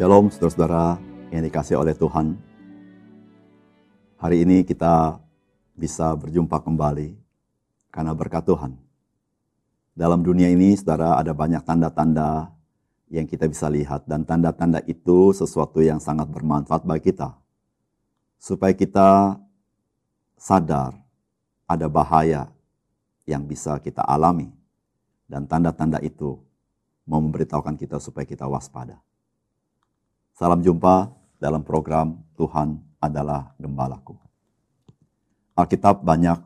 Shalom saudara-saudara yang dikasih oleh Tuhan. Hari ini kita bisa berjumpa kembali karena berkat Tuhan. Dalam dunia ini saudara ada banyak tanda-tanda yang kita bisa lihat dan tanda-tanda itu sesuatu yang sangat bermanfaat bagi kita. Supaya kita sadar ada bahaya yang bisa kita alami dan tanda-tanda itu mau memberitahukan kita supaya kita waspada. Salam jumpa dalam program Tuhan adalah Gembalaku. Alkitab banyak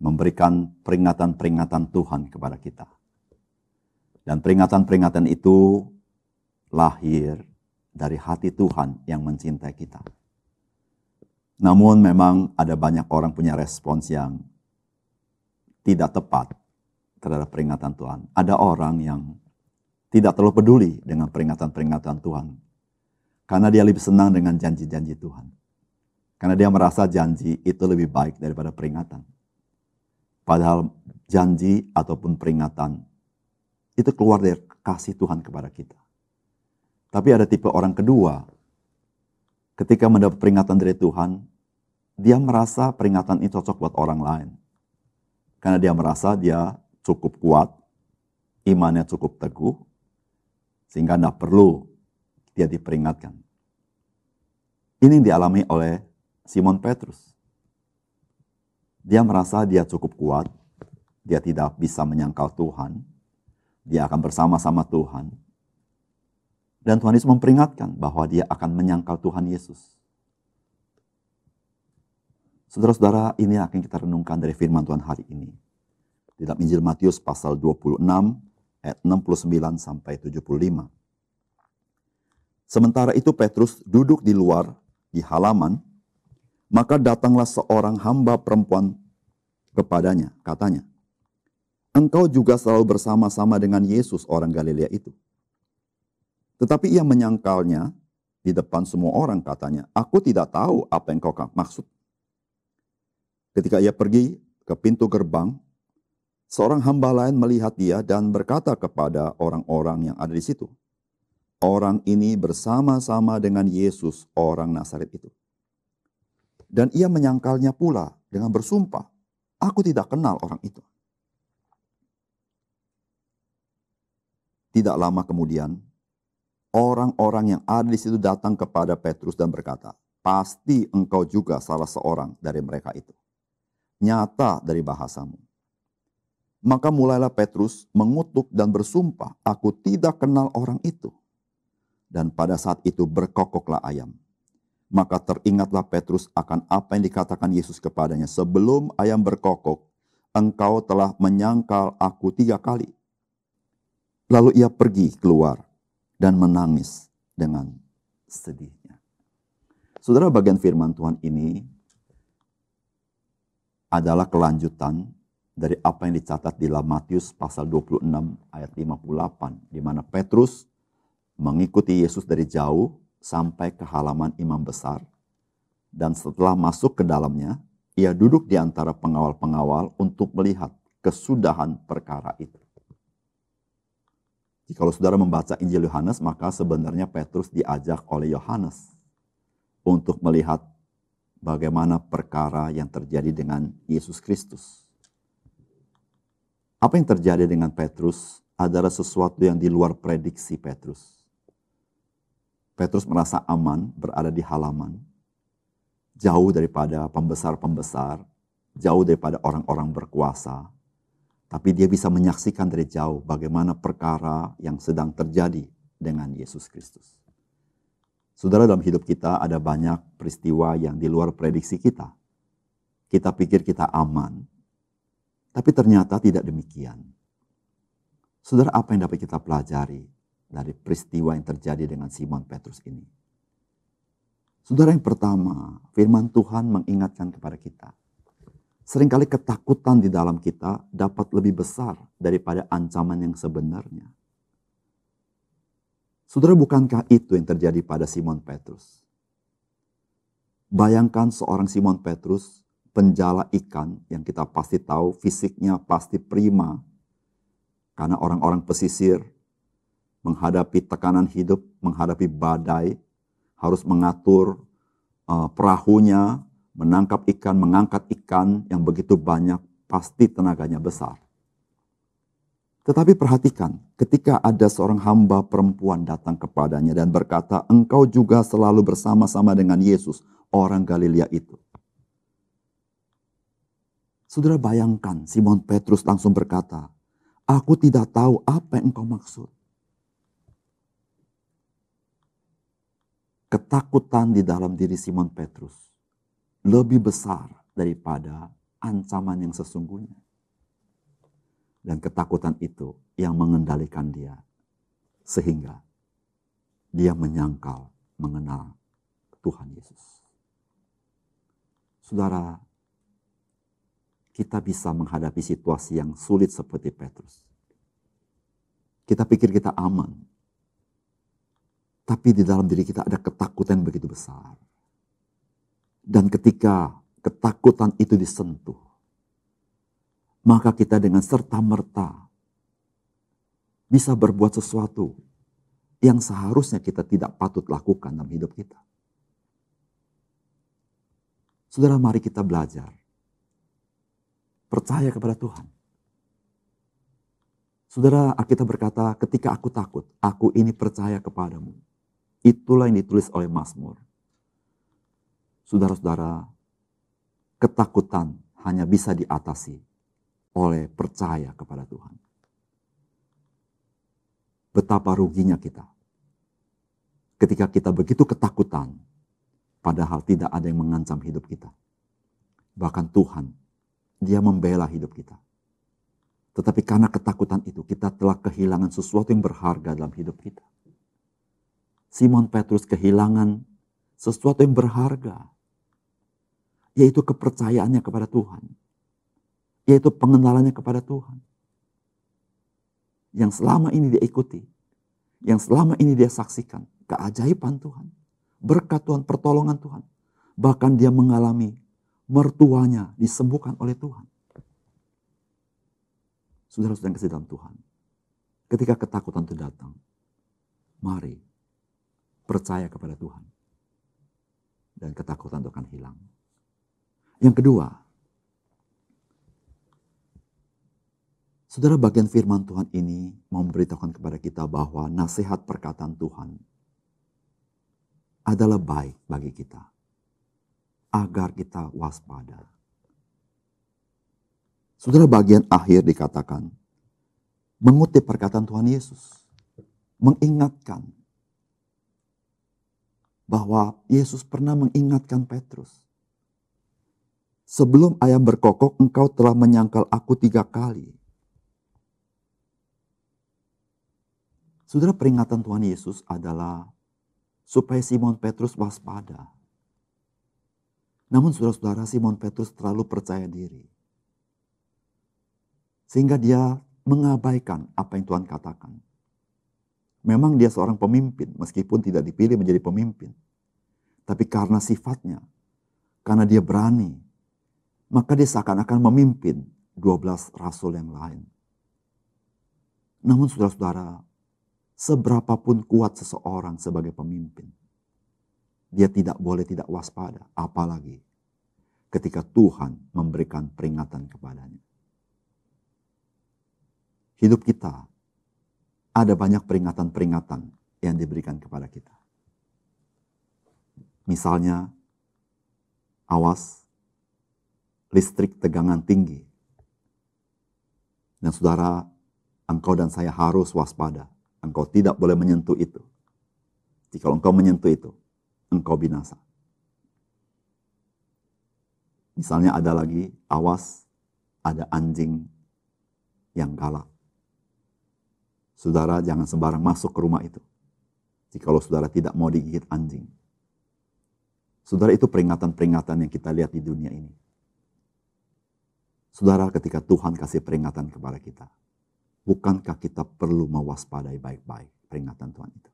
memberikan peringatan-peringatan Tuhan kepada kita. Dan peringatan-peringatan itu lahir dari hati Tuhan yang mencintai kita. Namun memang ada banyak orang punya respons yang tidak tepat terhadap peringatan Tuhan. Ada orang yang tidak terlalu peduli dengan peringatan-peringatan Tuhan. Karena dia lebih senang dengan janji-janji Tuhan. Karena dia merasa janji itu lebih baik daripada peringatan. Padahal janji ataupun peringatan itu keluar dari kasih Tuhan kepada kita. Tapi ada tipe orang kedua, ketika mendapat peringatan dari Tuhan, dia merasa peringatan itu cocok buat orang lain. Karena dia merasa dia cukup kuat, imannya cukup teguh, sehingga tidak perlu dia diperingatkan. Ini yang dialami oleh Simon Petrus. Dia merasa dia cukup kuat, dia tidak bisa menyangkal Tuhan, dia akan bersama-sama Tuhan. Dan Tuhan Yesus memperingatkan bahwa dia akan menyangkal Tuhan Yesus. Saudara-saudara, ini akan kita renungkan dari firman Tuhan hari ini. Di dalam Injil Matius pasal 26 ayat 69 sampai 75. Sementara itu Petrus duduk di luar di halaman, maka datanglah seorang hamba perempuan kepadanya, katanya, Engkau juga selalu bersama-sama dengan Yesus orang Galilea itu. Tetapi ia menyangkalnya di depan semua orang katanya, Aku tidak tahu apa yang kau maksud. Ketika ia pergi ke pintu gerbang, seorang hamba lain melihat dia dan berkata kepada orang-orang yang ada di situ, Orang ini bersama-sama dengan Yesus orang Nazaret itu. Dan ia menyangkalnya pula dengan bersumpah, Aku tidak kenal orang itu. Tidak lama kemudian, orang-orang yang ada di situ datang kepada Petrus dan berkata, Pasti engkau juga salah seorang dari mereka itu nyata dari bahasamu. Maka mulailah Petrus mengutuk dan bersumpah, aku tidak kenal orang itu. Dan pada saat itu berkokoklah ayam. Maka teringatlah Petrus akan apa yang dikatakan Yesus kepadanya. Sebelum ayam berkokok, engkau telah menyangkal aku tiga kali. Lalu ia pergi keluar dan menangis dengan sedihnya. Saudara bagian firman Tuhan ini adalah kelanjutan dari apa yang dicatat di dalam Matius pasal 26 ayat 58 di mana Petrus mengikuti Yesus dari jauh sampai ke halaman imam besar dan setelah masuk ke dalamnya ia duduk di antara pengawal-pengawal untuk melihat kesudahan perkara itu. Jika saudara membaca Injil Yohanes, maka sebenarnya Petrus diajak oleh Yohanes untuk melihat bagaimana perkara yang terjadi dengan Yesus Kristus. Apa yang terjadi dengan Petrus adalah sesuatu yang di luar prediksi Petrus. Petrus merasa aman berada di halaman, jauh daripada pembesar-pembesar, jauh daripada orang-orang berkuasa, tapi dia bisa menyaksikan dari jauh bagaimana perkara yang sedang terjadi dengan Yesus Kristus. Saudara dalam hidup kita ada banyak peristiwa yang di luar prediksi kita. Kita pikir kita aman, tapi ternyata tidak demikian. Saudara apa yang dapat kita pelajari dari peristiwa yang terjadi dengan Simon Petrus ini? Saudara yang pertama, firman Tuhan mengingatkan kepada kita. Seringkali ketakutan di dalam kita dapat lebih besar daripada ancaman yang sebenarnya. Saudara, bukankah itu yang terjadi pada Simon Petrus? Bayangkan seorang Simon Petrus, penjala ikan yang kita pasti tahu fisiknya pasti prima. Karena orang-orang pesisir menghadapi tekanan hidup menghadapi badai, harus mengatur uh, perahunya, menangkap ikan, mengangkat ikan yang begitu banyak, pasti tenaganya besar. Tetapi perhatikan, ketika ada seorang hamba perempuan datang kepadanya dan berkata, "Engkau juga selalu bersama-sama dengan Yesus, orang Galilea itu." Saudara bayangkan, Simon Petrus langsung berkata, "Aku tidak tahu apa yang engkau maksud." Ketakutan di dalam diri Simon Petrus lebih besar daripada ancaman yang sesungguhnya. Dan ketakutan itu yang mengendalikan dia. Sehingga dia menyangkal mengenal Tuhan Yesus. Saudara, kita bisa menghadapi situasi yang sulit seperti Petrus. Kita pikir kita aman. Tapi di dalam diri kita ada ketakutan begitu besar. Dan ketika ketakutan itu disentuh, maka kita dengan serta-merta bisa berbuat sesuatu yang seharusnya kita tidak patut lakukan dalam hidup kita. Saudara, mari kita belajar. Percaya kepada Tuhan. Saudara, kita berkata, ketika aku takut, aku ini percaya kepadamu. Itulah yang ditulis oleh Mazmur. Saudara-saudara, ketakutan hanya bisa diatasi oleh percaya kepada Tuhan. Betapa ruginya kita ketika kita begitu ketakutan, padahal tidak ada yang mengancam hidup kita. Bahkan Tuhan, Dia membela hidup kita. Tetapi karena ketakutan itu, kita telah kehilangan sesuatu yang berharga dalam hidup kita. Simon Petrus kehilangan sesuatu yang berharga, yaitu kepercayaannya kepada Tuhan yaitu pengenalannya kepada Tuhan. Yang selama ini dia ikuti, yang selama ini dia saksikan, keajaiban Tuhan, berkat Tuhan, pertolongan Tuhan. Bahkan dia mengalami mertuanya disembuhkan oleh Tuhan. Saudara-saudara yang kasih dalam Tuhan, ketika ketakutan itu datang, mari percaya kepada Tuhan. Dan ketakutan itu akan hilang. Yang kedua, Saudara bagian firman Tuhan ini memberitahukan kepada kita bahwa nasihat perkataan Tuhan adalah baik bagi kita. Agar kita waspada. Saudara bagian akhir dikatakan, mengutip perkataan Tuhan Yesus. Mengingatkan bahwa Yesus pernah mengingatkan Petrus. Sebelum ayam berkokok, engkau telah menyangkal aku tiga kali. Saudara peringatan Tuhan Yesus adalah supaya Simon Petrus waspada. Namun saudara-saudara Simon Petrus terlalu percaya diri. Sehingga dia mengabaikan apa yang Tuhan katakan. Memang dia seorang pemimpin meskipun tidak dipilih menjadi pemimpin. Tapi karena sifatnya, karena dia berani, maka dia seakan-akan memimpin 12 rasul yang lain. Namun saudara-saudara, seberapapun kuat seseorang sebagai pemimpin, dia tidak boleh tidak waspada, apalagi ketika Tuhan memberikan peringatan kepadanya. Hidup kita ada banyak peringatan-peringatan yang diberikan kepada kita. Misalnya, awas listrik tegangan tinggi. Dan saudara, engkau dan saya harus waspada Engkau tidak boleh menyentuh itu. Jika engkau menyentuh itu, engkau binasa. Misalnya ada lagi, awas ada anjing yang galak. Saudara jangan sembarang masuk ke rumah itu. Jikalau saudara tidak mau digigit anjing. Saudara itu peringatan-peringatan yang kita lihat di dunia ini. Saudara ketika Tuhan kasih peringatan kepada kita. Bukankah kita perlu mewaspadai baik-baik peringatan Tuhan itu?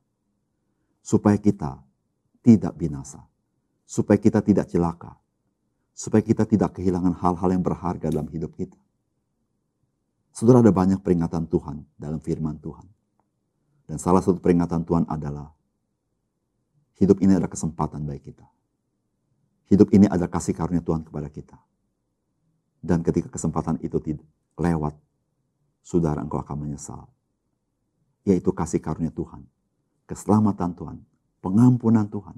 Supaya kita tidak binasa. Supaya kita tidak celaka. Supaya kita tidak kehilangan hal-hal yang berharga dalam hidup kita. Saudara ada banyak peringatan Tuhan dalam firman Tuhan. Dan salah satu peringatan Tuhan adalah Hidup ini adalah kesempatan bagi kita. Hidup ini adalah kasih karunia Tuhan kepada kita. Dan ketika kesempatan itu lewat, saudara engkau akan menyesal. Yaitu kasih karunia Tuhan, keselamatan Tuhan, pengampunan Tuhan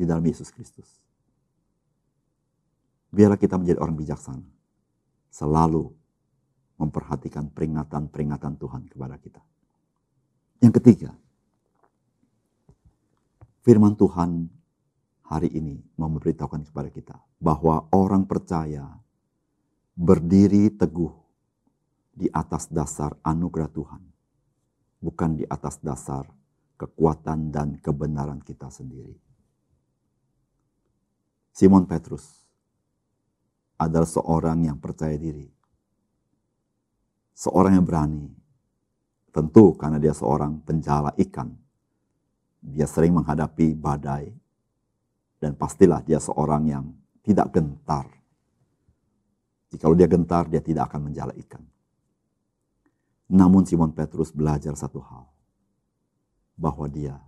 di dalam Yesus Kristus. Biarlah kita menjadi orang bijaksana. Selalu memperhatikan peringatan-peringatan Tuhan kepada kita. Yang ketiga, firman Tuhan hari ini memberitahukan kepada kita bahwa orang percaya berdiri teguh di atas dasar anugerah Tuhan, bukan di atas dasar kekuatan dan kebenaran kita sendiri. Simon Petrus adalah seorang yang percaya diri, seorang yang berani, tentu karena dia seorang penjala ikan. Dia sering menghadapi badai, dan pastilah dia seorang yang tidak gentar. Jikalau dia gentar, dia tidak akan menjala ikan. Namun Simon Petrus belajar satu hal. Bahwa dia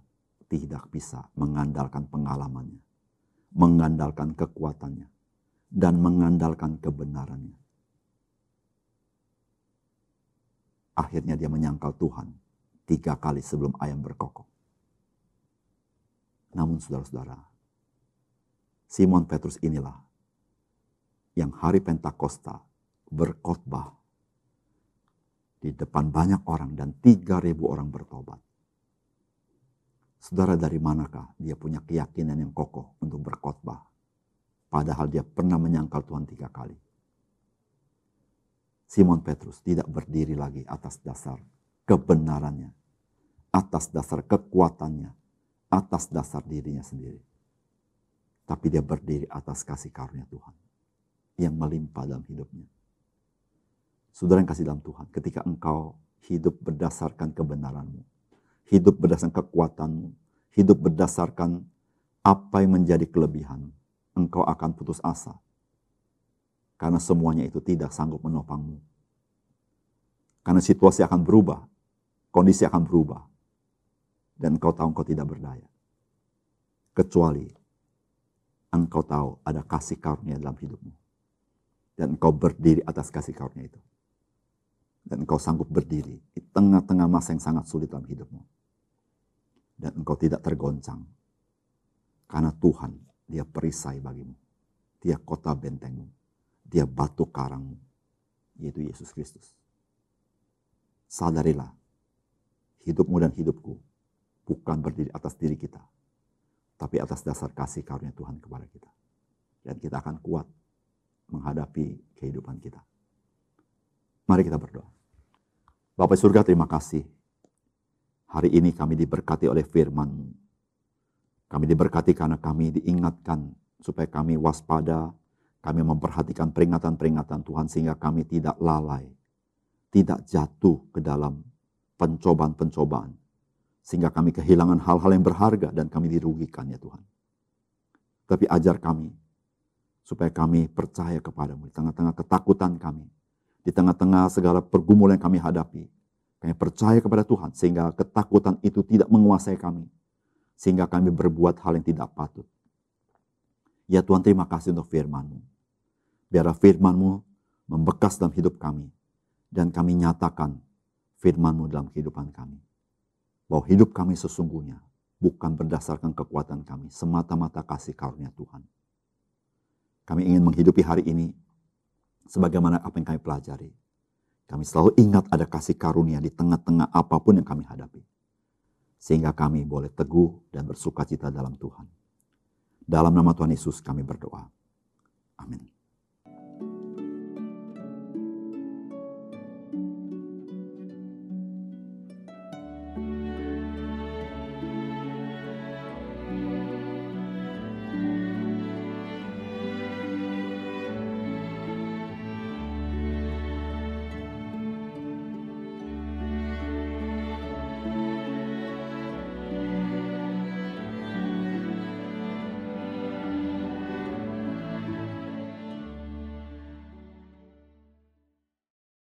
tidak bisa mengandalkan pengalamannya. Mengandalkan kekuatannya. Dan mengandalkan kebenarannya. Akhirnya dia menyangkal Tuhan tiga kali sebelum ayam berkokok. Namun saudara-saudara, Simon Petrus inilah yang hari Pentakosta berkhotbah di depan banyak orang dan 3000 orang bertobat. Saudara dari manakah dia punya keyakinan yang kokoh untuk berkhotbah? Padahal dia pernah menyangkal Tuhan tiga kali. Simon Petrus tidak berdiri lagi atas dasar kebenarannya, atas dasar kekuatannya, atas dasar dirinya sendiri tapi dia berdiri atas kasih karunia Tuhan yang melimpah dalam hidupnya. Saudara yang kasih dalam Tuhan, ketika engkau hidup berdasarkan kebenaranmu, hidup berdasarkan kekuatanmu, hidup berdasarkan apa yang menjadi kelebihan, engkau akan putus asa. Karena semuanya itu tidak sanggup menopangmu. Karena situasi akan berubah, kondisi akan berubah. Dan engkau tahu engkau tidak berdaya. Kecuali engkau tahu ada kasih karunia dalam hidupmu. Dan engkau berdiri atas kasih karunia itu. Dan engkau sanggup berdiri di tengah-tengah masa yang sangat sulit dalam hidupmu. Dan engkau tidak tergoncang. Karena Tuhan, dia perisai bagimu. Dia kota bentengmu. Dia batu karangmu. Yaitu Yesus Kristus. Sadarilah, hidupmu dan hidupku bukan berdiri atas diri kita, tapi atas dasar kasih karunia Tuhan kepada kita. Dan kita akan kuat menghadapi kehidupan kita. Mari kita berdoa. Bapak surga terima kasih. Hari ini kami diberkati oleh firman Kami diberkati karena kami diingatkan supaya kami waspada, kami memperhatikan peringatan-peringatan Tuhan sehingga kami tidak lalai, tidak jatuh ke dalam pencobaan-pencobaan sehingga kami kehilangan hal-hal yang berharga dan kami dirugikan ya Tuhan. Tapi ajar kami supaya kami percaya kepadamu di tengah-tengah ketakutan kami. Di tengah-tengah segala pergumulan yang kami hadapi. Kami percaya kepada Tuhan sehingga ketakutan itu tidak menguasai kami. Sehingga kami berbuat hal yang tidak patut. Ya Tuhan terima kasih untuk firman-Mu. Biarlah firman-Mu membekas dalam hidup kami. Dan kami nyatakan firman-Mu dalam kehidupan kami bahwa hidup kami sesungguhnya bukan berdasarkan kekuatan kami, semata-mata kasih karunia Tuhan. Kami ingin menghidupi hari ini sebagaimana apa yang kami pelajari. Kami selalu ingat ada kasih karunia di tengah-tengah apa pun yang kami hadapi. Sehingga kami boleh teguh dan bersuka cita dalam Tuhan. Dalam nama Tuhan Yesus kami berdoa. Amin.